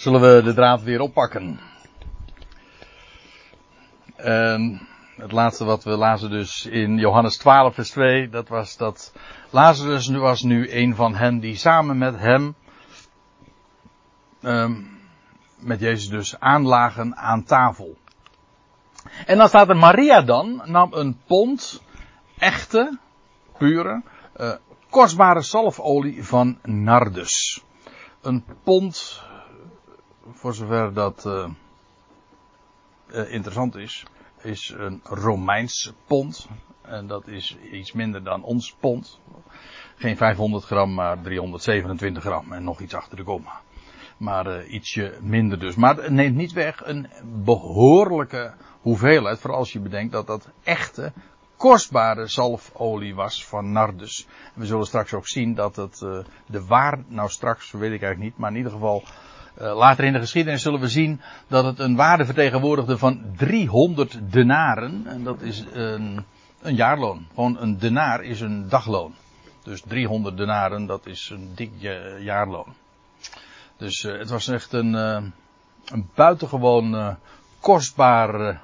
zullen we de draad weer oppakken. En het laatste wat we lazen dus in Johannes 12 vers 2, dat was dat Lazarus was nu een van hen die samen met hem, um, met Jezus dus, aanlagen aan tafel. En dan staat er Maria dan, nam een pond, echte, pure, uh, kostbare zalfolie van nardus. Een pond, voor zover dat uh, uh, interessant is, is een Romeins pond. En dat is iets minder dan ons pond. Geen 500 gram, maar 327 gram en nog iets achter de komma. Maar uh, ietsje minder dus. Maar het neemt niet weg een behoorlijke hoeveelheid. Vooral als je bedenkt dat dat echte kostbare zalfolie was van Nardus. We zullen straks ook zien dat het de waar, nou straks weet ik eigenlijk niet, maar in ieder geval later in de geschiedenis zullen we zien dat het een waarde vertegenwoordigde van 300 denaren. En dat is een, een jaarloon. Gewoon een denaar is een dagloon. Dus 300 denaren, dat is een dik jaarloon. Dus uh, het was echt een, uh, een buitengewoon uh, kostbaar.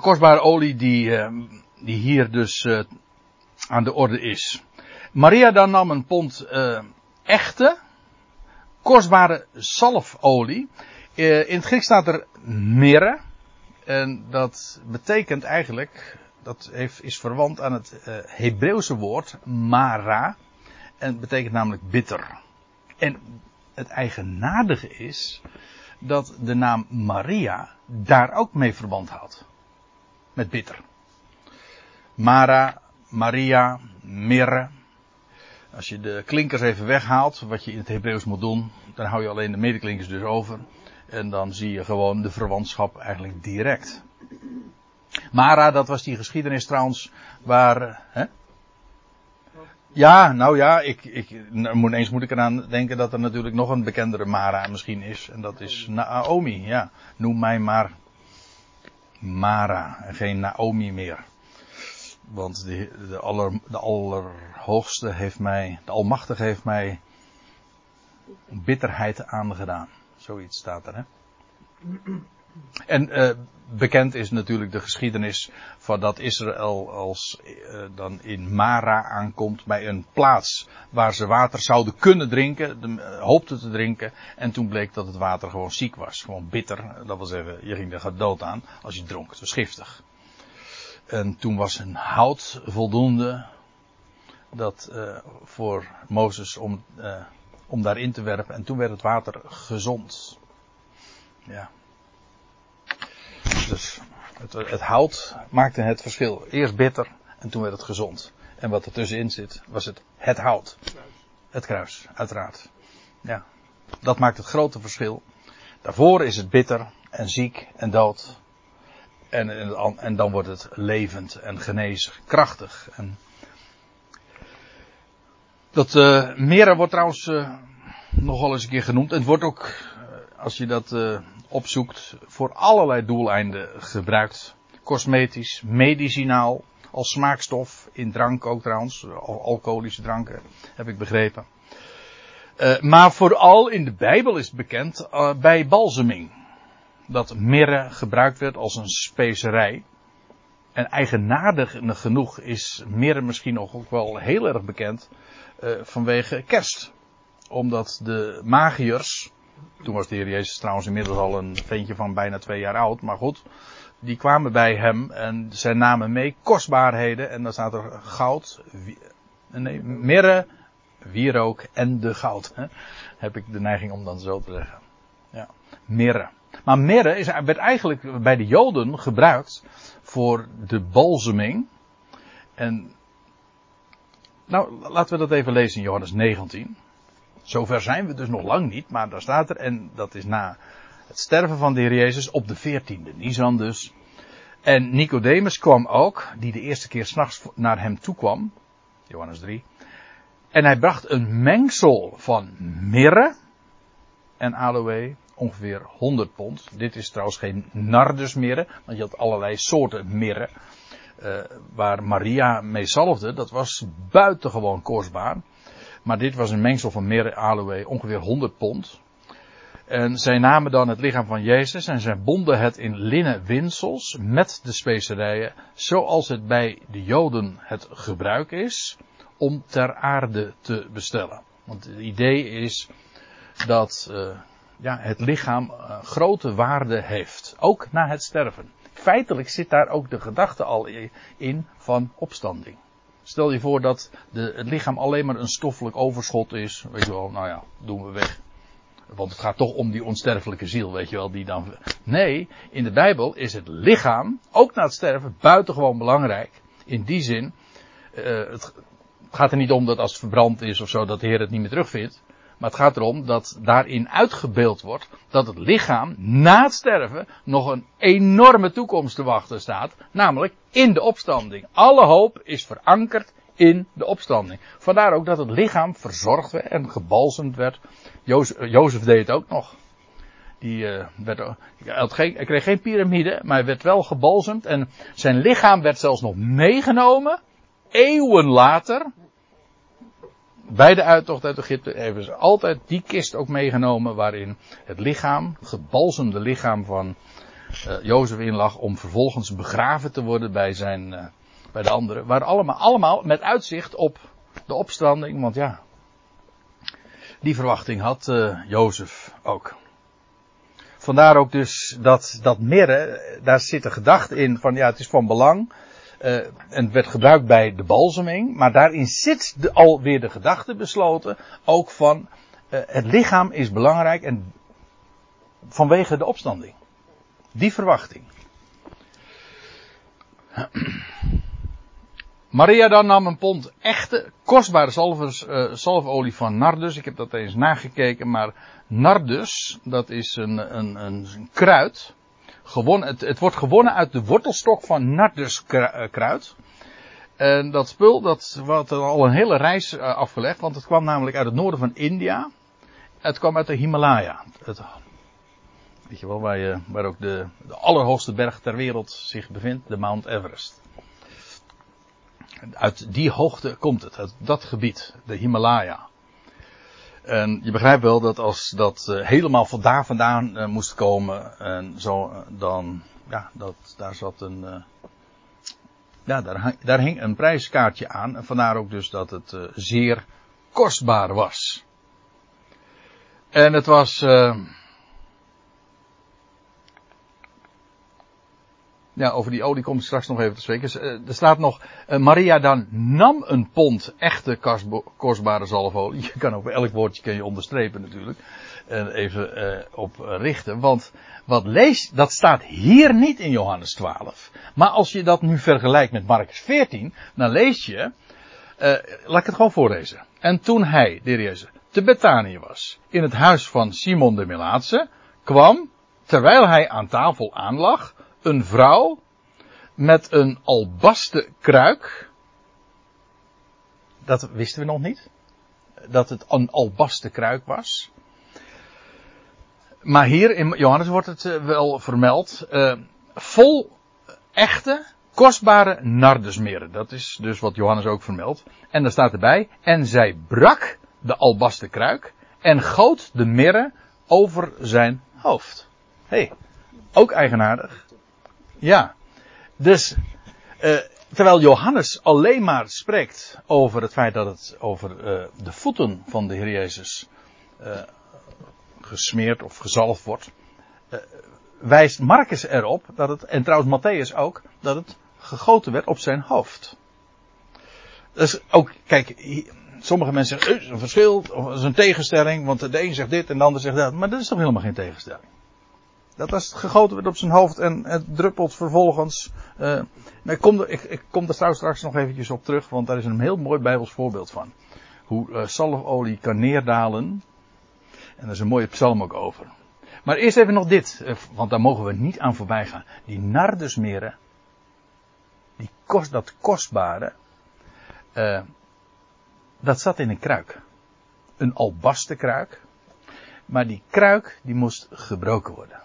kostbare olie die, die hier dus aan de orde is. Maria dan nam een pond echte, kostbare zalfolie. in het Grieks staat er mirre. En dat betekent eigenlijk, dat heeft, is verwant aan het Hebreeuwse woord mara. En betekent namelijk bitter. En het eigenaardige is dat de naam Maria daar ook mee verband houdt. Met bitter. Mara, Maria, Mirre. Als je de klinkers even weghaalt, wat je in het Hebreeuws moet doen, dan hou je alleen de medeklinkers dus over. En dan zie je gewoon de verwantschap eigenlijk direct. Mara, dat was die geschiedenis trouwens, waar, hè? Ja, nou ja, ik, ik, nou, eens moet ik eraan denken dat er natuurlijk nog een bekendere Mara misschien is. En dat is Naomi, ja. Noem mij maar Mara en geen Naomi meer. Want de, de, aller, de Allerhoogste heeft mij, de Almachtige heeft mij bitterheid aangedaan. Zoiets staat er, hè. En uh, bekend is natuurlijk de geschiedenis van dat Israël als uh, dan in Mara aankomt bij een plaats waar ze water zouden kunnen drinken, de, uh, hoopten te drinken. En toen bleek dat het water gewoon ziek was, gewoon bitter. Dat wil zeggen, je ging er dood aan als je dronk. Het was giftig. En toen was een hout voldoende dat voor Mozes om, om daarin te werpen. En toen werd het water gezond. Ja. Dus het, het hout maakte het verschil. Eerst bitter en toen werd het gezond. En wat er tussenin zit, was het het hout. Het kruis, uiteraard. Ja. Dat maakt het grote verschil. Daarvoor is het bitter en ziek en dood. En, en, dan wordt het levend en genezen, krachtig. En dat uh, wordt trouwens uh, nogal eens een keer genoemd. Het wordt ook, uh, als je dat opzoekt, voor allerlei doeleinden gebruikt. Cosmetisch, medicinaal, als smaakstof, in drank ook trouwens, alcoholische dranken, heb ik begrepen. Maar vooral in de Bijbel is het bekend bij balseming. Dat mirre gebruikt werd als een specerij. En eigenaardig genoeg is mirre misschien ook wel heel erg bekend uh, vanwege kerst. Omdat de magiërs, toen was de Heer Jezus trouwens inmiddels al een ventje van bijna twee jaar oud, maar goed. Die kwamen bij hem en zij namen mee kostbaarheden en dan staat er goud, nee, mirre, wierook en de goud. Heb ik de neiging om dan zo te zeggen. Ja, mirre. Maar mirre is, werd eigenlijk bij de Joden gebruikt voor de balseming. En nou, laten we dat even lezen in Johannes 19. Zover zijn we dus nog lang niet, maar daar staat er, en dat is na het sterven van de Heer Jezus op de 14e Nisan dus. En Nicodemus kwam ook, die de eerste keer s'nachts naar hem toe kwam, Johannes 3. En hij bracht een mengsel van mirre en aloe, ongeveer 100 pond. Dit is trouwens geen nardusmirre, want je had allerlei soorten mirre. Uh, waar Maria mee zalfde, dat was buitengewoon kostbaar. Maar dit was een mengsel van mirre, aloe, ongeveer 100 pond. En zij namen dan het lichaam van Jezus en zij bonden het in linnen winsels met de specerijen, zoals het bij de Joden het gebruik is, om ter aarde te bestellen. Want het idee is dat uh, ja, het lichaam uh, grote waarde heeft, ook na het sterven. Feitelijk zit daar ook de gedachte al in van opstanding. Stel je voor dat de, het lichaam alleen maar een stoffelijk overschot is. Weet je wel, nou ja, doen we weg. Want het gaat toch om die onsterfelijke ziel, weet je wel, die dan. Nee, in de Bijbel is het lichaam, ook na het sterven, buitengewoon belangrijk. In die zin, uh, het gaat er niet om dat als het verbrand is of zo, dat de Heer het niet meer terugvindt. Maar het gaat erom dat daarin uitgebeeld wordt dat het lichaam na het sterven nog een enorme toekomst te wachten staat. Namelijk in de opstanding. Alle hoop is verankerd in de opstanding. Vandaar ook dat het lichaam verzorgd werd en gebalsemd werd. Jozef, deed het ook nog. Die, uh, werd, geen, hij kreeg geen piramide, maar hij werd wel gebalsemd. En zijn lichaam werd zelfs nog meegenomen. Eeuwen later bij de uittocht uit Egypte hebben ze altijd die kist ook meegenomen waarin het lichaam, het gebalsemde lichaam van uh, Jozef in lag om vervolgens begraven te worden bij zijn, uh, bij de anderen. Waar allemaal, allemaal met uitzicht op de opstanding, want ja, die verwachting had uh, Jozef ook. Vandaar ook dus dat, dat mirre, daar zit een gedachte in van ja, het is van belang uh, en het werd gebruikt bij de balseming, maar daarin zit de, alweer de gedachte besloten, ook van uh, het lichaam is belangrijk en vanwege de opstanding. Die verwachting. Maria dan nam een pond echte, kostbare zalvers, uh, zalfolie van nardus. Ik heb dat eens nagekeken, maar nardus, dat is een, een, een kruid gewonnen, het, het, wordt gewonnen uit de wortelstok van narduskruid. En dat spul, dat had al een hele reis eh, afgelegd, want het kwam namelijk uit het noorden van India. Het kwam uit de Himalaya. Het, weet je wel, waar, je, waar ook de, de allerhoogste berg ter wereld zich bevindt, de Mount Everest. Uit die hoogte komt het, uit dat gebied, de Himalaya. En je begrijpt wel dat als dat uh, helemaal van daar vandaan uh, moest komen, en zo, uh, dan, ja, dat, daar zat een, ja, daar, daar hing een prijskaartje aan. En vandaar ook dus dat het zeer kostbaar was. En het was, Ja, over die olie kom ik straks nog even te spreken. Eh, er staat nog, uh, Maria dan nam een pond echte kostbare zalfolie. Je kan ook elk woordje kun je onderstrepen natuurlijk. En even uh, op richten. Want wat lees, dat staat hier niet in Johannes 12. Maar als je dat nu vergelijkt met Marcus 14, dan lees je, laat ik het gewoon voorlezen. En toen hij, de te Betanië was, in het huis van Simon de Melaatse, kwam, terwijl hij aan tafel aanlag, een vrouw met een albaste kruik. Dat wisten we nog niet. Dat het een albaste kruik was. Maar hier in Johannes wordt het eh, wel vermeld. Uh, vol echte, kostbare nardusmeren. Dat is dus wat Johannes ook vermeldt. En daar staat erbij. En zij brak de albaste kruik. En goot de mirre over zijn hoofd. Hey, ook eigenaardig. Ja. Dus, uh, terwijl Johannes alleen maar spreekt over het feit dat het over uh, de voeten van de Heer Jezus uh, gesmeerd of gezalfd wordt, wijst Marcus erop dat het, en trouwens Matthäus ook, dat het gegoten werd op zijn hoofd. Dus ook, kijk, sommige mensen zeggen, is een verschil, of is een tegenstelling, want de een zegt dit en de ander zegt dat, maar dat is toch helemaal geen tegenstelling. Dat het gegoten werd op zijn hoofd en het druppelt vervolgens. Ik, kom er, ik, ik kom er straks, nog eventjes op terug, want daar is een heel mooi Bijbels voorbeeld van. Hoe uh, zalfolie kan neerdalen. En daar is een mooie psalm ook over. Maar eerst even nog dit, uh, want daar mogen we niet aan voorbij gaan. Die nardusmeren, die kost, dat kostbare, dat zat in een kruik. Een albaste kruik. Maar die kruik, die moest gebroken worden.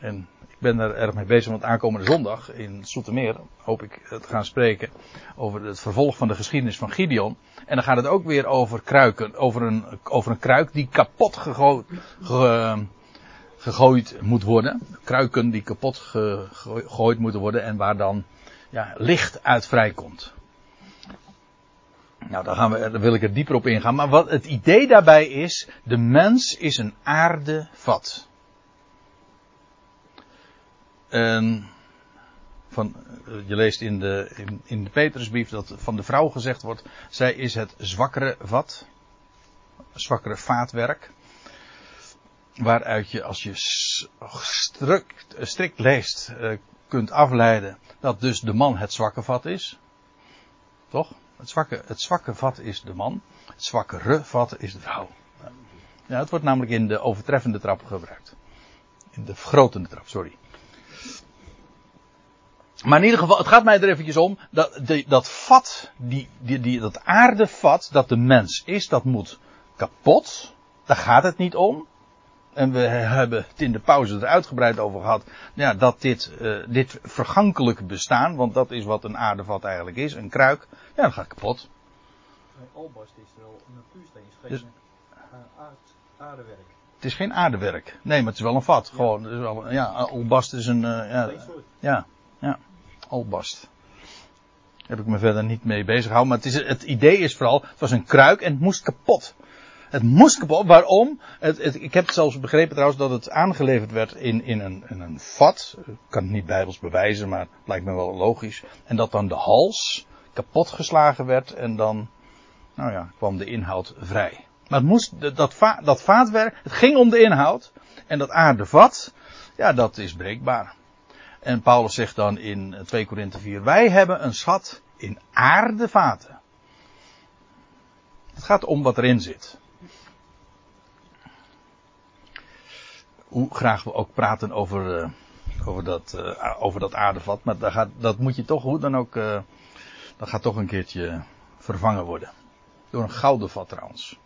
En ik ben er erg mee bezig, want aankomende zondag in Soetermeer hoop ik te gaan spreken over het vervolg van de geschiedenis van Gideon. En dan gaat het ook weer over kruiken, over een, over een kruik die kapot gegooid, ge, gegooid moet worden. Kruiken die kapot gegooid moeten worden en waar dan ja, licht uit vrijkomt. Nou, daar, gaan we, daar wil ik er dieper op ingaan. Maar wat het idee daarbij is, de mens is een aardevat. En van, je leest in de, in, in de Petrusbrief dat van de vrouw gezegd wordt, zij is het zwakkere vat, zwakkere vaatwerk. Waaruit je, als je strikt, strikt leest, eh, kunt afleiden dat dus de man het zwakke vat is. Toch? Het zwakke, het zwakke vat is de man. Het zwakkere vat is de vrouw. Ja, het wordt namelijk in de overtreffende trap gebruikt. In de vergrotende trap, sorry. Maar in ieder geval, het gaat mij er eventjes om, dat, die, dat vat, die, die, die, dat aardevat dat de mens is, dat moet kapot. Daar gaat het niet om. En we hebben het in de pauze er uitgebreid over gehad. Ja, dat dit, uh, dit vergankelijk bestaan, want dat is wat een aardevat eigenlijk is, een kruik, ja, dat gaat kapot. Albast is wel een natuursteen, is geen dus, aard, aardewerk. Het is geen aardewerk. Nee, maar het is wel een vat. Ja. Gewoon, is wel, ja, albast is een, uh, ja, ja, ja, albast. Heb ik me verder niet mee bezig gehouden, maar het, is, het idee is vooral, het was een kruik en het moest kapot. Het moest kapot. Waarom? Het, ik heb zelfs begrepen trouwens dat het aangeleverd werd in, in, een, een vat. Ik kan het niet bijbels bewijzen, maar het lijkt me wel logisch. En dat dan de hals kapot geslagen werd en dan, nou ja, kwam de inhoud vrij. Maar het moest, dat, dat vaatwerk, het ging om de inhoud. En dat aardevat, ja, dat is breekbaar. En Paulus zegt dan in 2 Korinthe 4, wij hebben een schat in aardevaten. Het gaat om wat erin zit. hoe graag we ook praten over, uh, over, dat, uh, over dat aardevat. Maar dat, gaat, dat moet je toch, hoe dan ook, uh, dat gaat toch een keertje vervangen worden. Door een gouden vat trouwens.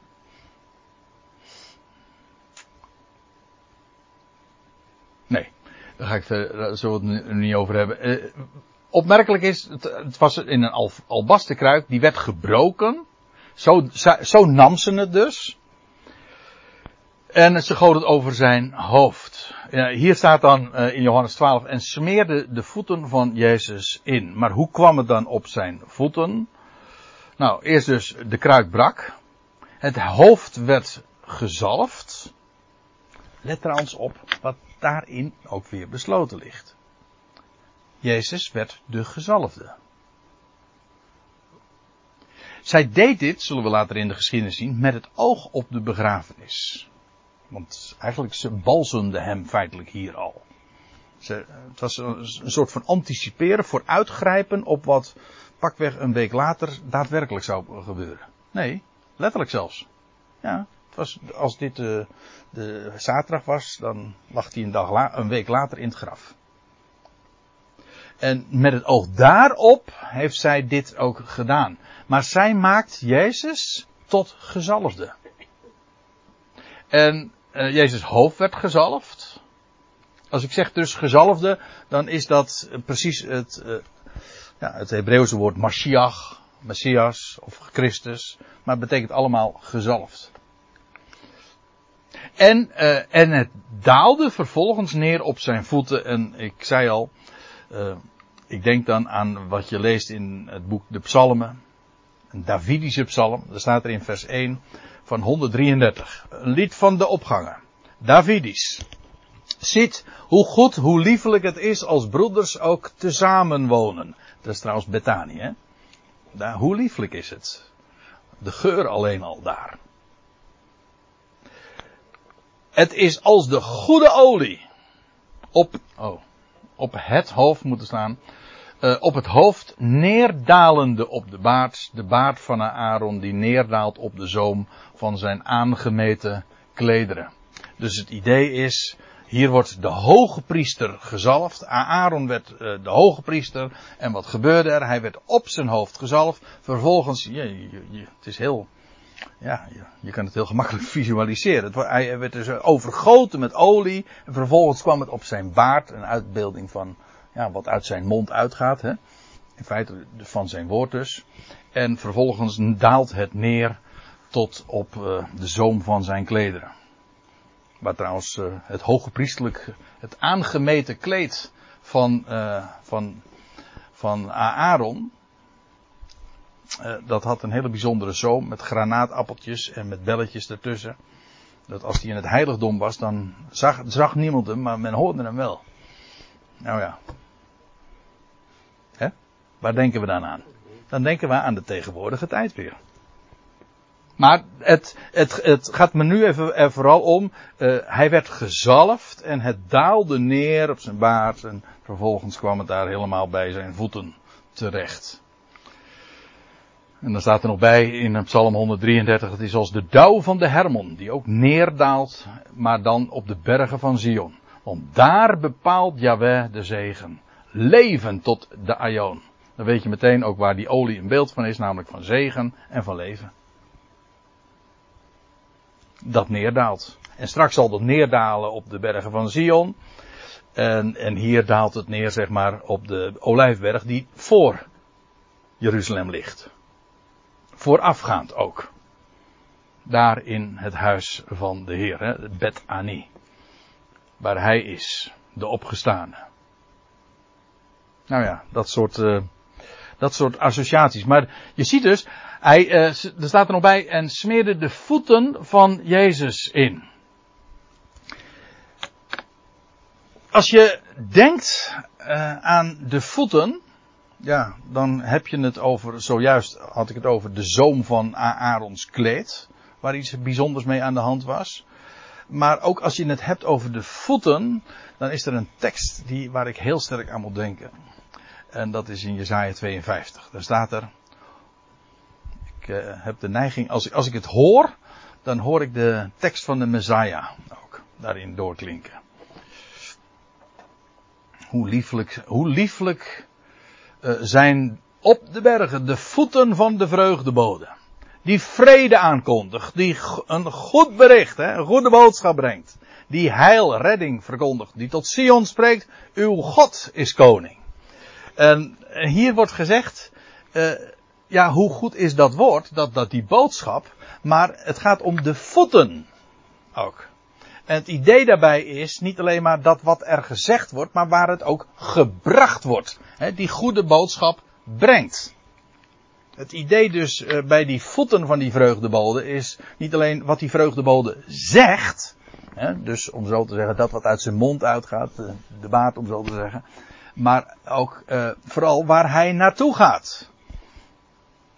Nee, daar ga ik verder, zullen we het niet over hebben. opmerkelijk is, het, het was in een al, albasten kruik, die werd gebroken. Zo, zo nam ze het dus. En ze goot het over zijn hoofd. Hier staat dan uh, in Johannes 12 en smeerde de voeten van Jezus in. Maar hoe kwam het dan op zijn voeten? Nou, eerst dus de kruik brak. Het hoofd werd gezalfd. Let trouwens op wat daarin ook weer besloten ligt. Jezus werd de gezalfde. Zij deed dit, zullen we later in de geschiedenis zien, met het oog op de begrafenis. Want eigenlijk ze hem feitelijk hier al. Ze, het was een, een, soort van anticiperen, vooruitgrijpen op wat pakweg een week later daadwerkelijk zou gebeuren. Nee, letterlijk zelfs. Ja, was, als dit de, eh, de zaterdag was, dan lag hij een, dag een week later in het graf. En met het oog daarop heeft zij dit ook gedaan. Maar zij maakt Jezus tot gezalfde. En uh, Jezus hoofd werd gezalfd. Als ik zeg dus gezalfde, dan is dat precies het, uh, ja, het Hebreeuwse woord Mashiach, Messias of Christus. Maar het betekent allemaal gezalfd. En, uh, en het daalde vervolgens neer op zijn voeten. En ik zei al, ik denk dan aan wat je leest in het boek De Psalmen. Een Davidische psalm. Daar staat er in vers 1 van 133. Een lied van de opgangen. Davidisch. Ziet hoe goed, hoe liefelijk het is als broeders ook tezamen wonen. Dat is trouwens? Daar, hoe lieflijk is het? De geur alleen al daar. Het is als de goede olie op, oh, op het hoofd moeten staan uh, op het hoofd neerdalende op de baard, de baard van Aaron die neerdaalt op de zoom van zijn aangemeten klederen. Dus het idee is, hier wordt de hoge priester gezalfd. Aaron werd uh, de hoge priester. En wat gebeurde er? Hij werd op zijn hoofd gezalfd. Vervolgens, je, het is heel ja, je, kan het heel gemakkelijk visualiseren. Het, hij werd dus overgoten met olie. En vervolgens kwam het op zijn baard. Een uitbeelding van ja, wat uit zijn mond uitgaat. Hè? In feite van zijn woord dus. En vervolgens daalt het neer tot op eh, de zoom van zijn klederen. Waar trouwens eh, het hoge priestelijk, het aangemeten kleed van, eh, van, van Aaron. Eh, dat had een hele bijzondere zoom met granaatappeltjes en met belletjes ertussen. Dat als hij in het heiligdom was, dan zag, zag niemand hem, maar men hoorde hem wel. Nou ja. Hè? Waar denken we dan aan? Dan denken we aan de tegenwoordige tijd weer. Maar het, het, het gaat me nu even vooral om. eh, hij werd gezalfd en het daalde neer op zijn baard. En vervolgens kwam het daar helemaal bij zijn voeten terecht. En dan staat er nog bij in Psalm 133: Het is als de dauw van de Hermon, die ook neerdaalt, maar dan op de bergen van Zion. Want daar bepaalt Yahweh de zegen. Leven tot de Aion. Dan weet je meteen ook waar die olie een beeld van is, namelijk van zegen en van leven dat neerdaalt. En straks zal dat neerdalen op de bergen van Zion. En, en hier daalt het neer, zeg maar, op de olijfberg die voor Jeruzalem ligt. Voorafgaand ook. Daar in het huis van de Heer, hè, Bet Ani. Waar hij is, de opgestane. Nou ja, dat soort, uh, dat soort associaties. Maar je ziet dus, hij, uh, er staat er nog bij, en smeerde de voeten van Jezus in. Als je denkt uh, aan de voeten, ja, dan heb je het over, zojuist had ik het over de zoom van Aarons kleed, waar iets bijzonders mee aan de hand was. Maar ook als je het hebt over de voeten, dan is er een tekst die, waar ik heel sterk aan moet denken. En dat is in Jezaja 52. Daar staat er, ik uh, heb de neiging, als ik, als ik het hoor, dan hoor ik de tekst van de Messiah ook daarin doorklinken. Hoe lieflijk, hoe lieflijk zijn op de bergen de voeten van de vreugdebode. Die vrede aankondigt, die een goed bericht, hè, een goede boodschap brengt. Die heil, redding verkondigt, die tot Sion spreekt, uw God is koning. En hier wordt gezegd, uh, ja, hoe goed is dat woord, dat, dat die boodschap, maar het gaat om de voeten ook. En het idee daarbij is niet alleen maar dat wat er gezegd wordt, maar waar het ook gebracht wordt. He, die goede boodschap brengt. Het idee dus uh, bij die voeten van die vreugdebode is niet alleen wat die vreugdebode zegt, hè, dus om zo te zeggen dat wat uit zijn mond uitgaat, de, de baard om zo te zeggen, maar ook uh, vooral waar hij naartoe gaat.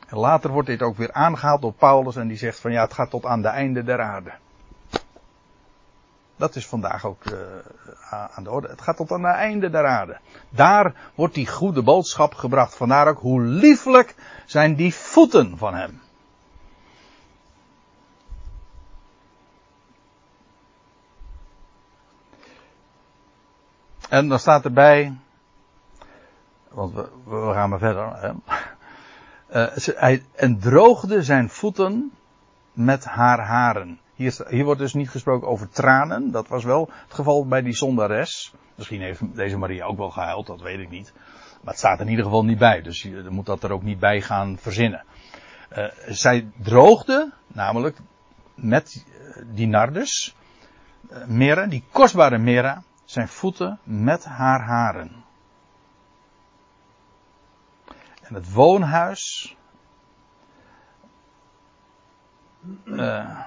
En later wordt dit ook weer aangehaald door Paulus en die zegt van ja, het gaat tot aan de einde der aarde. Dat is vandaag ook uh, aan de orde. Het gaat tot aan de einde der aarde. Daar wordt die goede boodschap gebracht. Vandaar ook hoe lieflijk zijn die voeten van hem. En dan staat erbij, want we, we gaan maar verder. Uh, hij, en droogde zijn voeten met haar haren. Hier, hier, wordt dus niet gesproken over tranen. Dat was wel het geval bij die zondares. Misschien heeft deze Maria ook wel gehuild, dat weet ik niet. Maar het staat in ieder geval niet bij. Dus je moet dat er ook niet bij gaan verzinnen. Uh, zij droogde, namelijk met die nardes, uh, mera, die kostbare mera, zijn voeten met haar haren. En het woonhuis. Uh,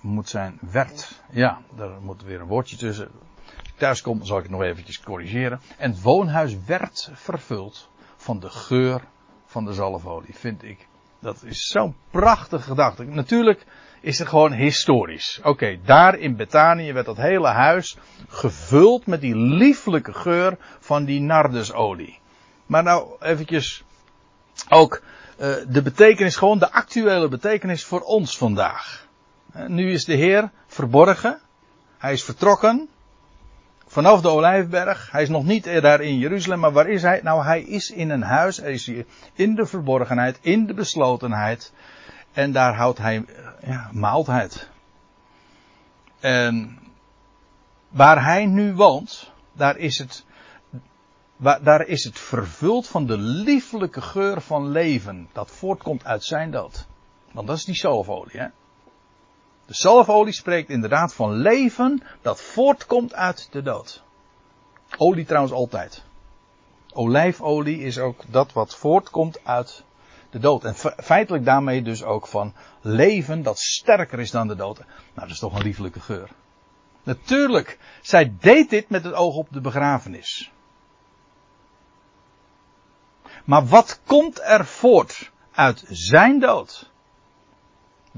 moet zijn werd. Ja, daar moet weer een woordje tussen. Thuis kom, zal ik het nog eventjes corrigeren. En het woonhuis werd vervuld van de geur van de zalfolie, vind ik. Dat is zo'n prachtige gedachte. Natuurlijk is het gewoon historisch. Oké, daar in Betanië werd dat hele huis gevuld met die lieflijke geur van die nardusolie. Maar nou eventjes ook uh, de betekenis, gewoon de actuele betekenis voor ons vandaag. Uh, nu is de Heer verborgen. Hij is vertrokken. Vanaf de Olijfberg. Hij is nog niet daar in Jeruzalem. Maar waar is hij? Nou, hij is in een huis. Hij is in de verborgenheid. In de beslotenheid. En daar houdt hij ja, maaltijd. En waar hij nu woont, daar is het, daar is het vervuld van de lieflijke geur van leven. Dat voortkomt uit zijn dood. Want dat is die zalfolie, hè. De zalfolie spreekt inderdaad van leven dat voortkomt uit de dood. Olie trouwens altijd. Olijfolie is ook dat wat voortkomt uit de dood. En feitelijk daarmee dus ook van leven dat sterker is dan de dood. Nou, dat is toch een lieflijke geur. Natuurlijk, zij deed dit met het oog op de begrafenis. Maar wat komt er voort uit zijn dood?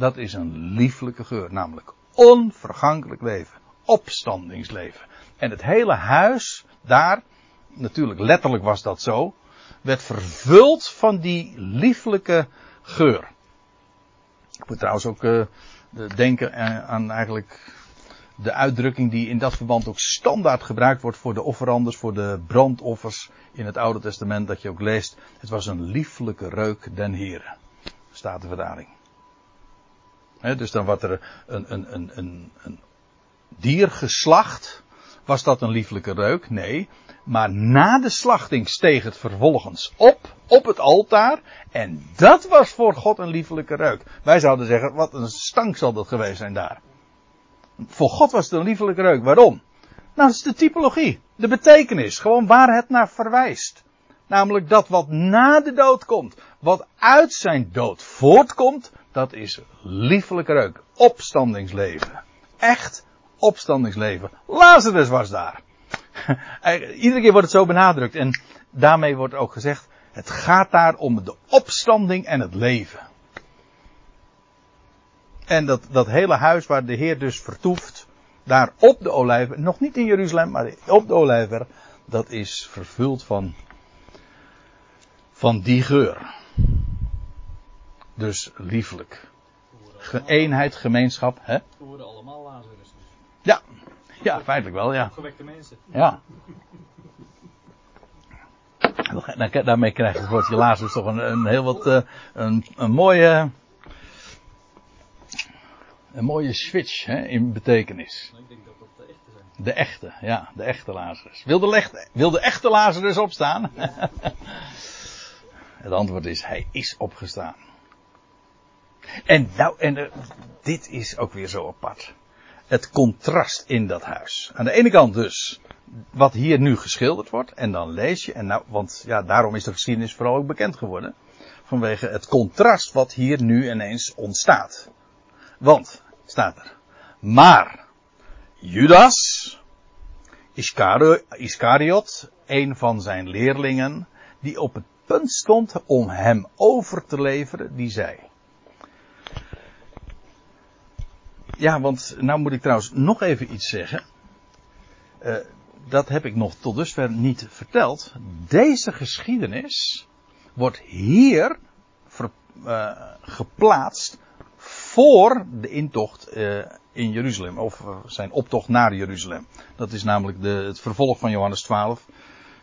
Dat is een lieflijke geur, namelijk onvergankelijk leven, opstandingsleven. En het hele huis daar, natuurlijk letterlijk was dat zo, werd vervuld van die lieflijke geur. Ik moet trouwens ook uh, denken aan eigenlijk de uitdrukking die in dat verband ook standaard gebruikt wordt voor de offeranders, voor de brandoffers in het Oude Testament, dat je ook leest. Het was een lieflijke reuk den Heren. Staat de verdaling. Dus dan wordt er een, een, een, een, een dier geslacht. Was dat een lieflijke reuk? Nee. Maar na de slachting steeg het vervolgens op, op het altaar. En dat was voor God een liefelijke reuk. Wij zouden zeggen, wat een stank zal dat geweest zijn daar. Voor God was het een liefelijke reuk. Waarom? Nou, dat is de typologie. De betekenis. Gewoon waar het naar verwijst. Namelijk dat wat na de dood komt. Wat uit zijn dood voortkomt. Dat is liefelijke reuk. Opstandingsleven. Echt opstandingsleven. Lazarus was daar. Iedere keer wordt het zo benadrukt. En daarmee wordt ook gezegd. Het gaat daar om de opstanding en het leven. En dat, dat hele huis waar de Heer dus vertoeft, daar op de olijven, nog niet in Jeruzalem, maar op de olijver, dat is vervuld van, van die geur. Dus lieflijk. Ge eenheid, gemeenschap, hè? We worden allemaal Lazarus dus. Ja, ja, feitelijk wel, ja. Opgewekte mensen. Ja. Daarmee krijgt het woordje Lazarus toch een, een heel wat, uh, een, een mooie, een mooie switch hè, in betekenis. Ik denk dat dat de echte zijn. De echte, ja, de echte Lazarus. Wil de, lechte, wil de echte Lazarus opstaan? Het antwoord is, hij is opgestaan. En nou, en uh, dit is ook weer zo apart. Het contrast in dat huis. Aan de ene kant dus, wat hier nu geschilderd wordt. En dan lees je, en nou, want ja, daarom is de geschiedenis vooral ook bekend geworden. Vanwege het contrast wat hier nu ineens ontstaat. Want, staat er. Maar, Judas, Iscariot, een van zijn leerlingen, die op het punt stond om hem over te leveren, die zei. Ja, want nou moet ik trouwens nog even iets zeggen. Uh, dat heb ik nog tot dusver niet verteld. Deze geschiedenis wordt hier uh, geplaatst voor de intocht uh, in Jeruzalem, of zijn optocht naar Jeruzalem. Dat is namelijk de, het vervolg van Johannes 12.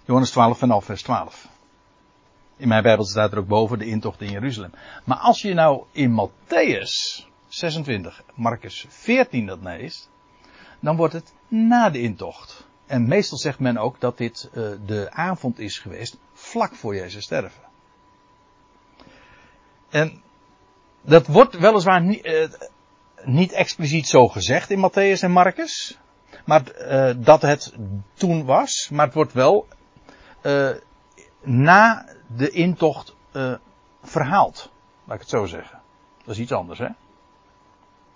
Johannes 12 vanaf vers 12. In mijn Bijbel staat er ook boven de intocht in Jeruzalem. Maar als je nou in Matthäus 26, Marcus 14 dat leest, dan wordt het na de intocht. En meestal zegt men ook dat dit uh, de avond is geweest vlak voor Jezus sterven. En dat wordt weliswaar niet, uh, niet expliciet zo gezegd in Matthäus en Marcus. Maar uh, dat het toen was. Maar het wordt wel uh, na de intocht verhaald. Laat ik het zo zeggen. Dat is iets anders, hè?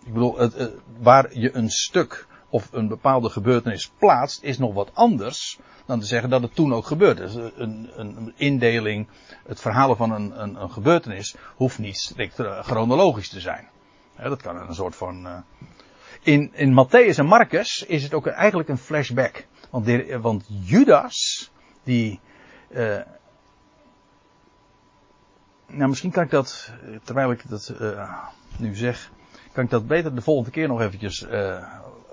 Ik bedoel, het, waar je een stuk of een bepaalde gebeurtenis plaatst, is nog wat anders dan te zeggen dat het toen ook gebeurd is. Een, een indeling, het verhalen van een, een, een, gebeurtenis hoeft niet strikt eh, chronologisch te zijn. dat kan een soort van. In, in Matthäus en Marcus is het ook eigenlijk een flashback. Want, want Judas, die. Nou, misschien kan ik dat, terwijl ik dat nu zeg, kan ik dat beter de volgende keer nog eventjes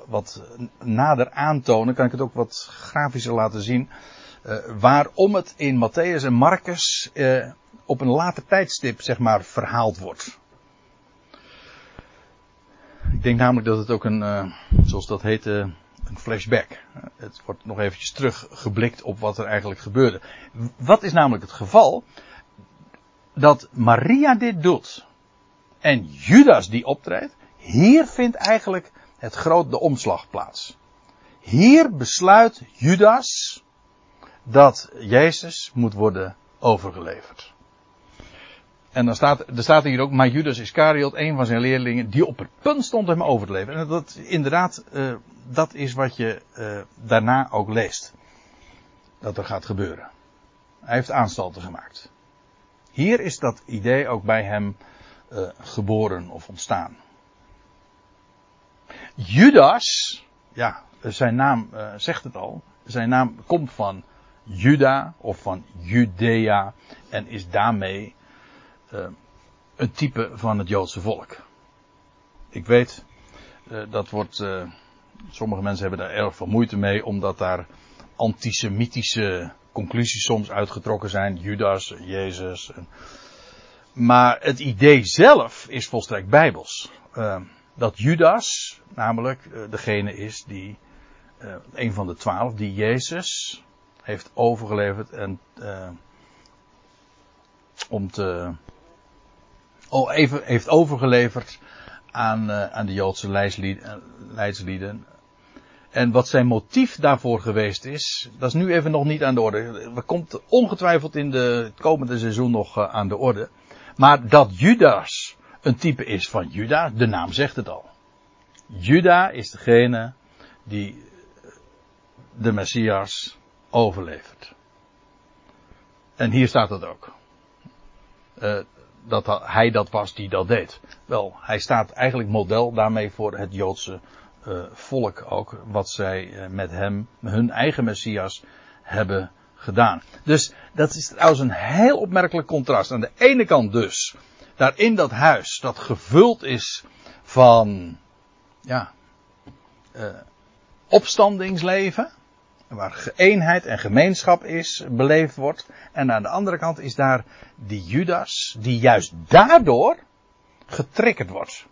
wat nader aantonen, kan ik het ook wat grafischer laten zien. Uh, waarom het in Matthäus en Marcus uh, op een later tijdstip, zeg maar, verhaald wordt. denk namelijk dat het ook een, zoals dat heet, uh, een flashback. Het wordt nog eventjes teruggeblikt op wat er eigenlijk gebeurde. Wat is namelijk het geval? Dat Maria dit doet en Judas die optreedt, hier vindt eigenlijk het groot de omslag plaats. Hier besluit Judas dat Jezus moet worden overgeleverd. En dan staat, er staat hier ook, maar Judas Iscariot, een van zijn leerlingen, die op het punt stond hem over te leveren. En dat, inderdaad, uh, dat is wat je uh, daarna ook leest. Dat er gaat gebeuren. Hij heeft aanstalten gemaakt. Hier is dat idee ook bij hem uh, geboren of ontstaan. Judas, ja, zijn naam zegt het al. Zijn naam komt van Juda of van Judea en is daarmee een type van het Joodse volk. Ik weet, dat wordt, sommige mensen hebben daar erg veel moeite mee, omdat daar antisemitische conclusies soms uitgetrokken zijn. Judas, Jezus. Maar het idee zelf is volstrekt bijbels. dat Judas namelijk degene is die, een van de twaalf, die Jezus heeft overgeleverd en om te, oh, even heeft overgeleverd aan, aan de Joodse leidslieden. En wat zijn motief daarvoor geweest is, dat is nu even nog niet aan de orde. Dat komt ongetwijfeld in de, het komende seizoen nog aan de orde. Maar dat Judas een type is van Juda, de naam zegt het al. Juda is degene die de Messias overlevert. En hier staat het ook. Uh, dat hij dat was die dat deed. Wel, hij staat eigenlijk model daarmee voor het Joodse uh, volk ook. Wat zij uh, met hem, hun eigen Messias, hebben gedaan. Dus dat is trouwens een heel opmerkelijk contrast. Aan de ene kant dus, daar in dat huis, dat gevuld is van, ja, uh, opstandingsleven waar eenheid en gemeenschap is, beleefd wordt. En aan de andere kant is daar die Judas, die juist daardoor getriggerd wordt.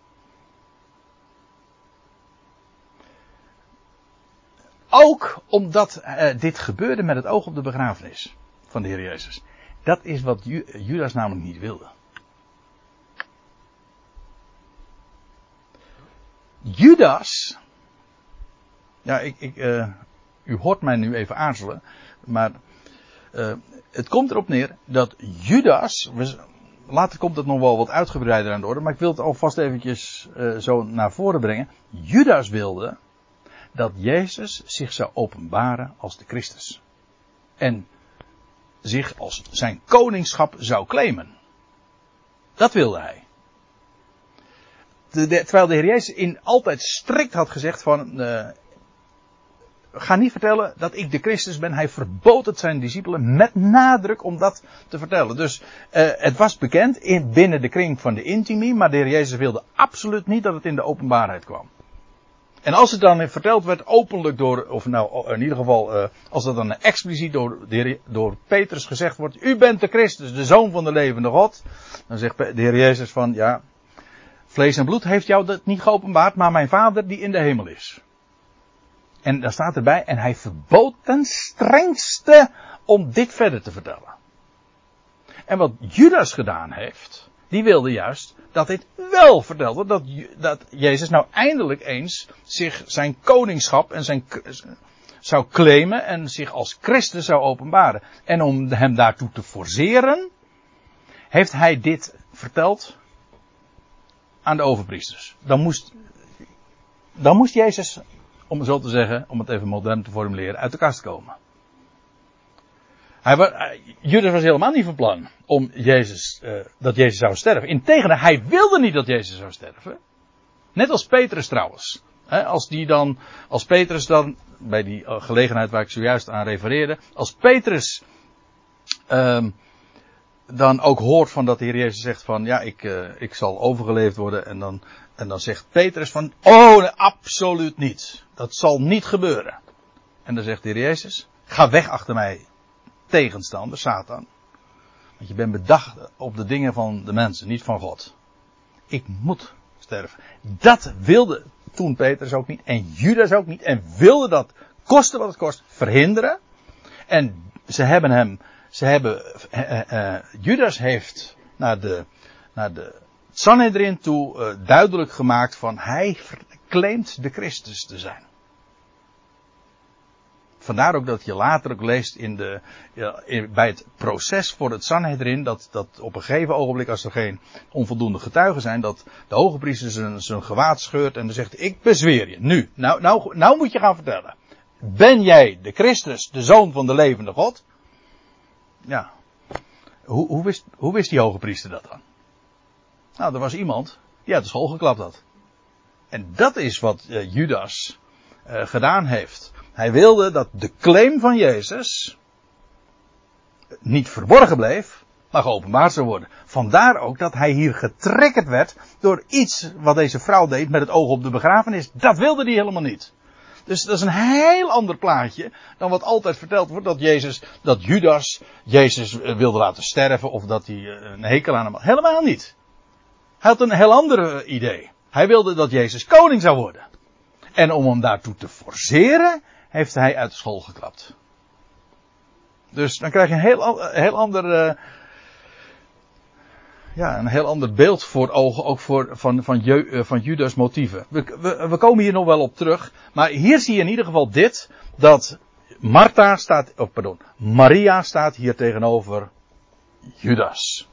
Ook omdat uh, dit gebeurde met het oog op de begrafenis van de Heer Jezus. Dat is wat Judas namelijk niet wilde. Judas. Ja, ik, ik, uh, u hoort mij nu even aarzelen, maar uh, het komt erop neer dat Judas, later komt het nog wel wat uitgebreider aan de orde, maar ik wil het alvast eventjes zo naar voren brengen. Judas wilde dat Jezus zich zou openbaren als de Christus. En zich als zijn koningschap zou claimen. Dat wilde hij. Terwijl de Heer Jezus in altijd strikt had gezegd van, uh, ga niet vertellen dat ik de Christus ben. Hij verbood het zijn discipelen met nadruk om dat te vertellen. Dus uh, het was bekend in, binnen de kring van de intimie, maar de heer Jezus wilde absoluut niet dat het in de openbaarheid kwam. En als het dan verteld werd openlijk door, of nou in ieder geval, uh, als dat dan expliciet door, door Petrus gezegd wordt, u bent de Christus, de zoon van de levende God. Dan zegt de heer Jezus van, ja, vlees en bloed heeft jou dat niet geopenbaard, maar mijn vader die in de hemel is. En daar staat erbij, en hij verbood ten strengste om dit verder te vertellen. En wat Judas gedaan heeft, die wilde juist dat dit wel vertelde, dat, dat Jezus nou eindelijk eens zich zijn koningschap en zijn, zou claimen en zich als Christus zou openbaren. En om hem daartoe te forceren, heeft hij dit verteld aan de overpriesters. Dan moest, dan moest Jezus om zo te zeggen, om het even modern te formuleren, uit de kast komen. Hij was, Judas was helemaal niet van plan om Jezus, uh, dat Jezus zou sterven. Integendeel, hij wilde niet dat Jezus zou sterven. Net als Petrus trouwens. als die dan, als Petrus dan, bij die uh, gelegenheid waar ik zojuist aan refereerde, als Petrus um, dan ook hoort van dat de Heer Jezus zegt van, ja, ik, ik zal overgeleefd worden en dan en dan zegt Petrus van, oh, nee, absoluut niet. Dat zal niet gebeuren. En dan zegt de Heer Jezus, ga weg achter mij, tegenstander, Satan. Want je bent bedacht op de dingen van de mensen, niet van God. Ik moet sterven. Dat wilde toen Petrus ook niet en Judas ook niet en wilde dat koste wat het kost verhinderen. En ze hebben hem, ze hebben, uh, uh, Judas heeft naar de, naar de Sanhedrin toe duidelijk gemaakt van hij claimt de Christus te zijn. Vandaar ook dat je later ook leest in de, bij het proces voor het Sanhedrin, dat, dat op een gegeven ogenblik, als er geen onvoldoende getuigen zijn, dat de hoge priester zijn, zijn gewaad scheurt en dan zegt, ik bezweer je, nu, nou, nou, nou moet je gaan vertellen. Ben jij de Christus, de zoon van de levende God? Ja. Hoe, hoe, wist, hoe wist die hoge priester dat dan? Nou, er was iemand die uit de school geklapt had. En dat is wat uh, Judas uh, gedaan heeft. Hij wilde dat de claim van Jezus niet verborgen bleef, maar geopenbaard zou worden. Vandaar ook dat hij hier getrekkerd werd door iets wat deze vrouw deed met het oog op de begrafenis. Dat wilde hij helemaal niet. Dus dat is een heel ander plaatje dan wat altijd verteld wordt dat Jezus, dat Judas Jezus eh, wilde laten sterven of dat hij een hekel aan hem had. Helemaal niet. Hij had een heel ander idee. Hij wilde dat Jezus koning zou worden. En om hem daartoe te forceren, heeft hij uit de school geklapt. Dus dan krijg je een heel, heel ander, uh, ja, een heel ander beeld voor ogen, ook voor, van, van, Je, van Judas motieven. We, we, we, komen hier nog wel op terug, maar hier zie je in ieder geval dit, dat Martha staat, oh pardon, Maria staat hier tegenover Judas.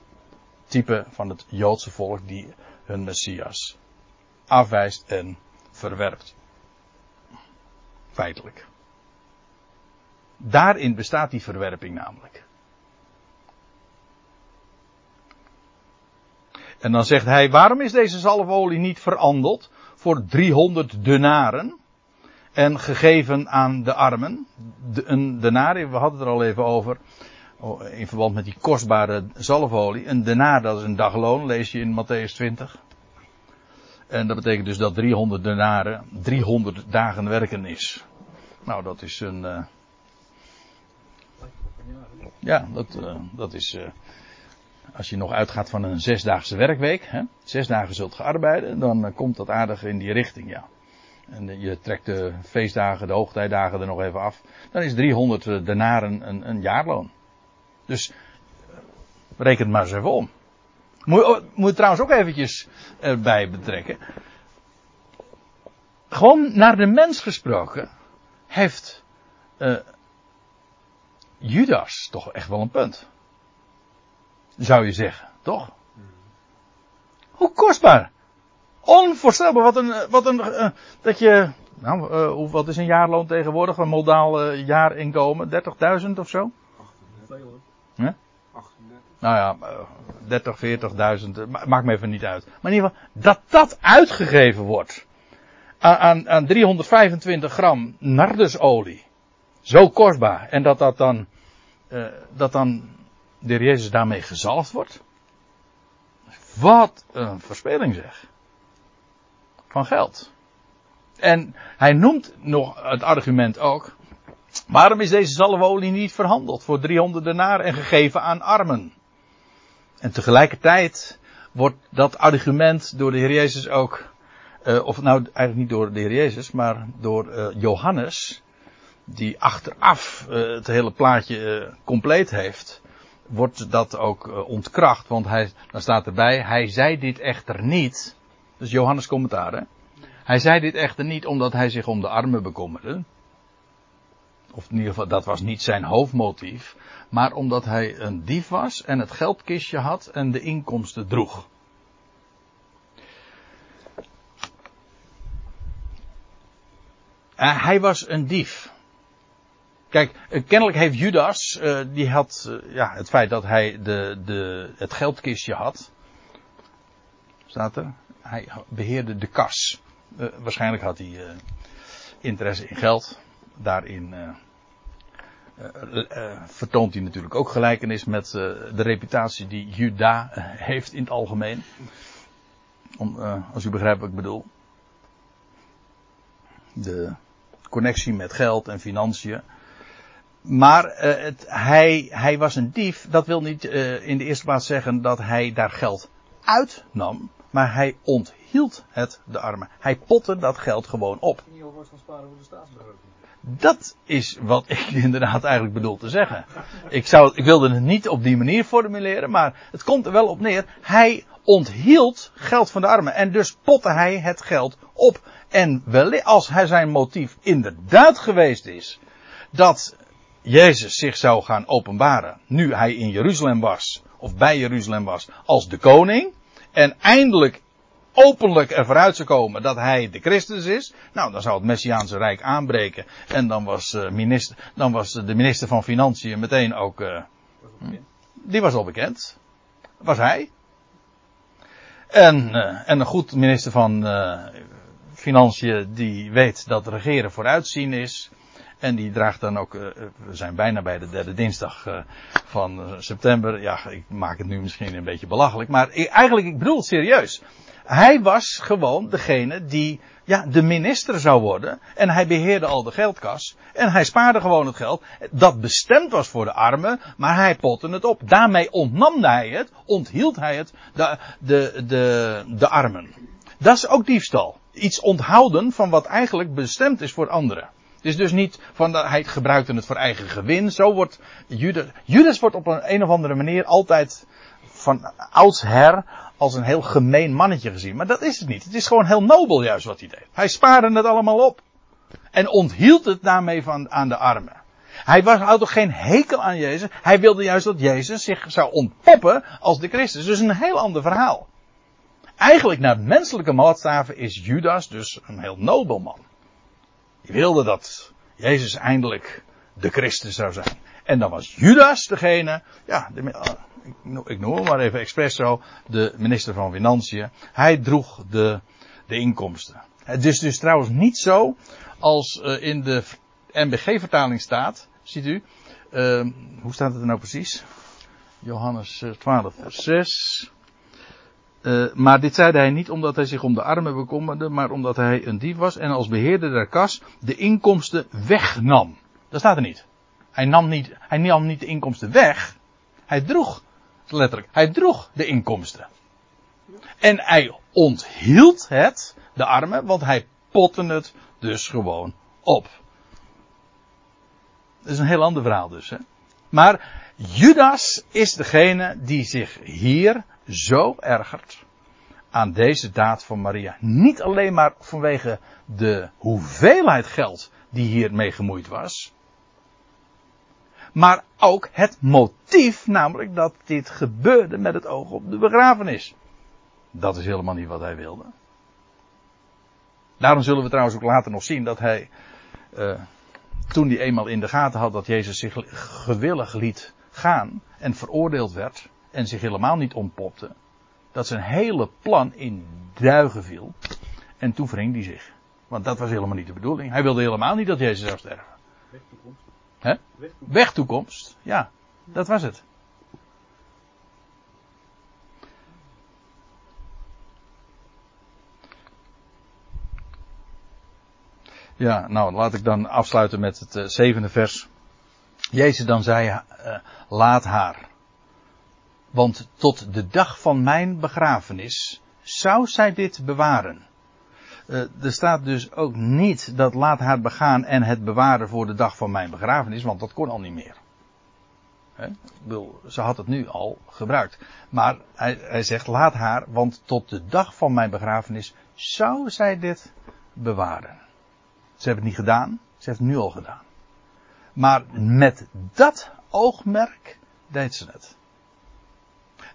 Type van het Joodse volk die hun Messias afwijst en verwerpt. Feitelijk. Daarin bestaat die verwerping namelijk. En dan zegt hij, waarom is deze zalfolie niet verandeld voor 300 denaren en gegeven aan de armen? De, een denaar, we hadden het er al even over, oh, in verband met die kostbare zalfolie. Een denaar, dat is een dagloon, lees je in Matthäus 20. En dat betekent dus dat 300 denaren 300 dagen werken is. Nou, dat is een. Uh... Ja, dat, uh, dat is. Uh, als je nog uitgaat van een zesdaagse werkweek, hè, zes dagen zult gearbeiden, dan komt dat aardig in die richting, ja. En je trekt de feestdagen, de hoogtijdagen er nog even af. Dan is 300 denaren een, een jaarloon. Dus reken het maar eens even om. Moet, moet je trouwens ook eventjes erbij betrekken. Gewoon naar de mens gesproken heeft Judas toch echt wel een punt. Zou je zeggen, toch? Hoe kostbaar. Onvoorstelbaar. Wat een, wat een, uh, dat je, nou, uh, wat is een jaarloon tegenwoordig? Een modaal jaarinkomen? 30.000 of zo? 38. Huh? 38. Nou ja, 30, 40.000, maakt me even niet uit. Maar in ieder geval, dat dat uitgegeven wordt aan, aan 325 gram nardusolie. Zo kostbaar. En dat dat dan, uh, dat dan de Jezus daarmee gezalfd wordt. Wat een verspeling zeg. Van geld. En hij noemt nog het argument ook. Waarom is deze zalfolie niet verhandeld voor 300 denaar en gegeven aan armen? En tegelijkertijd wordt dat argument door de Heer Jezus ook uh, of nou eigenlijk niet door de Heer Jezus, maar door uh, Johannes, die achteraf uh, het hele plaatje compleet heeft, wordt dat ook ontkracht. Want hij, dan staat erbij, hij zei dit echter niet. Dus Johannes commentaar? Hij zei dit echter niet omdat hij zich om de armen bekommerde. Of in ieder geval, dat was niet zijn hoofdmotief. Maar omdat hij een dief was en het geldkistje had en de inkomsten droeg. Hij was een dief. Kijk, uh, kennelijk heeft Judas, uh, die had, ja, het feit dat hij de, de, het geldkistje had. Staat er? Hij beheerde de kas. waarschijnlijk had hij interesse in geld. Daarin vertoont hij natuurlijk ook gelijkenis met de reputatie die Juda heeft in het algemeen. Om, als u begrijpt wat ik bedoel de connectie met geld en financiën. Maar uh, het, hij, hij was een dief. Dat wil niet uh, in de eerste plaats zeggen dat hij daar geld uitnam. Maar hij onthield het de armen. Hij potte dat geld gewoon op. Dat is wat ik inderdaad eigenlijk bedoel te zeggen. Ik, zou, ik wilde het niet op die manier formuleren, maar het komt er wel op neer. Hij onthield geld van de armen en dus potte hij het geld op. En wel, als hij zijn motief inderdaad geweest is dat Jezus zich zou gaan openbaren, nu hij in Jeruzalem was, of bij Jeruzalem was, als de koning, en eindelijk openlijk ervoor uit zou komen dat hij de Christus is, nou dan zou het Messiaanse Rijk aanbreken. En dan was, uh, minister, dan was de minister van Financiën meteen ook, uh, die was al bekend. Was hij. En, uh, en een goed minister van Financiën die weet dat regeren vooruitzien is. En die draagt dan ook, we zijn bijna bij de derde dinsdag van september. Ja, ik maak het nu misschien een beetje belachelijk. Maar eigenlijk, ik bedoel het serieus. Hij was gewoon degene die ja, de minister zou worden. En hij beheerde al de geldkas. En hij spaarde gewoon het geld. Dat bestemd was voor de armen. Maar hij potte het op. Daarmee ontnam hij het. Onthield hij het. De, de, de, de armen. Dat is ook diefstal. Iets onthouden van wat eigenlijk bestemd is voor anderen. Het is dus niet van dat hij gebruikte het voor eigen gewin. Zo wordt Judas. Judas wordt op een, een of andere manier altijd van oudsher als een heel gemeen mannetje gezien. Maar dat is het niet. Het is gewoon heel nobel juist wat hij deed. Hij spaarde het allemaal op. En onthield het daarmee van, aan de armen. Hij had toch geen hekel aan Jezus. Hij wilde juist dat Jezus zich zou ontpoppen als de Christus. Dus een heel ander verhaal. Eigenlijk naar menselijke maatstaven is Judas dus een heel nobel man. Die wilde dat Jezus eindelijk de Christus zou zijn. En dan was Judas degene, ja, de, ik noem hem maar even expres zo, de minister van Financiën. Hij droeg de, de inkomsten. Het is dus trouwens niet zo als uh, in de MBG-vertaling staat, ziet u, uh, hoe staat het er nou precies? Johannes 12, vers 6. Uh, maar dit zeide hij niet omdat hij zich om de armen bekommerde, maar omdat hij een dief was en als beheerder der kas de inkomsten wegnam. Dat staat er niet. Hij nam niet, hij nam niet de inkomsten weg. Hij droeg letterlijk. Hij droeg de inkomsten. En hij onthield het, de armen, want hij potte het dus gewoon op. Dat is een heel ander verhaal dus. Hè? Maar Judas is degene die zich hier zo ergert aan deze daad van Maria. Niet alleen maar vanwege de hoeveelheid geld die hiermee gemoeid was. Maar ook het motief, namelijk dat dit gebeurde met het oog op de begrafenis. Dat is helemaal niet wat hij wilde. Daarom zullen we trouwens ook later nog zien dat hij, uh, toen hij eenmaal in de gaten had dat Jezus zich gewillig liet gaan en veroordeeld werd en zich helemaal niet ontpopte, dat zijn hele plan in duigen viel. En toen verhing hij zich. Want dat was helemaal niet de bedoeling. Hij wilde helemaal niet dat Jezus zou sterven. Hè? Wegtoekomst. Ja, dat was het. Ja, nou laat ik dan afsluiten met het uh, zevende vers. Jezus dan zei, uh, laat haar. Want tot de dag van mijn begrafenis zou zij dit bewaren. Uh, er staat dus ook niet dat laat haar begaan en het bewaren voor de dag van mijn begrafenis, want dat kon al niet meer. Ze had het nu al gebruikt. Maar hij, hij zegt laat haar, want tot de dag van mijn begrafenis zou zij dit bewaren. Ze hebben het niet gedaan, ze heeft het nu al gedaan. Maar met dat oogmerk deed ze het.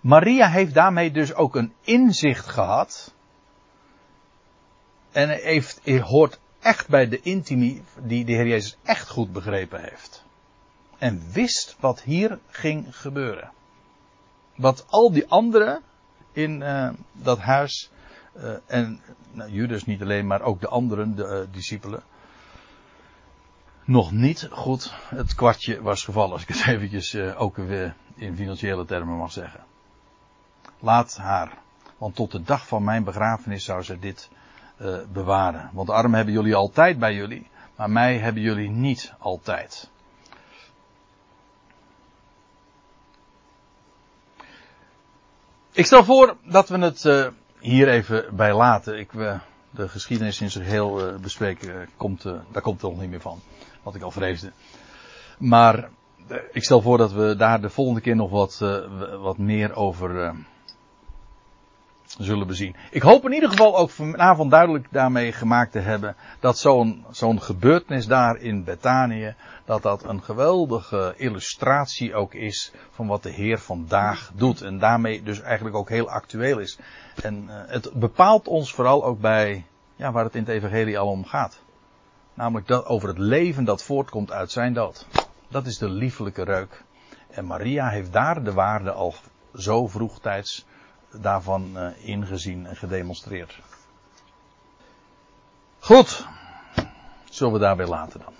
Maria heeft daarmee dus ook een inzicht gehad en heeft, hoort echt bij de intimie die de Heer Jezus echt goed begrepen heeft. En wist wat hier ging gebeuren. Wat al die anderen in uh, dat huis, uh, en nou, Judas niet alleen, maar ook de anderen, de uh, discipelen, nog niet goed het kwartje was gevallen, als ik het eventjes ook weer in financiële termen mag zeggen. Laat haar, want tot de dag van mijn begrafenis zou ze dit uh, bewaren. Want de armen hebben jullie altijd bij jullie, maar mij hebben jullie niet altijd. Ik stel voor dat we het uh, hier even bij laten. Ik, uh, de geschiedenis in zich heel uh, bespreken, komt, daar komt het nog niet meer van. Wat ik al vreesde. Maar ik stel voor dat we daar de volgende keer nog wat, wat meer over zullen bezien. Ik hoop in ieder geval ook vanavond duidelijk daarmee gemaakt te hebben dat zo'n zo'n gebeurtenis daar in Betanië, dat dat een geweldige illustratie ook is van wat de Heer vandaag doet. En daarmee dus eigenlijk ook heel actueel is. En uh, het bepaalt ons vooral ook bij ja, waar het in het evangelie al om gaat. Namelijk dat over het leven dat voortkomt uit zijn dood. Dat is de liefelijke reuk. En Maria heeft daar de waarde al zo vroegtijds daarvan uh, ingezien en gedemonstreerd. Goed, zullen we daarbij laten dan.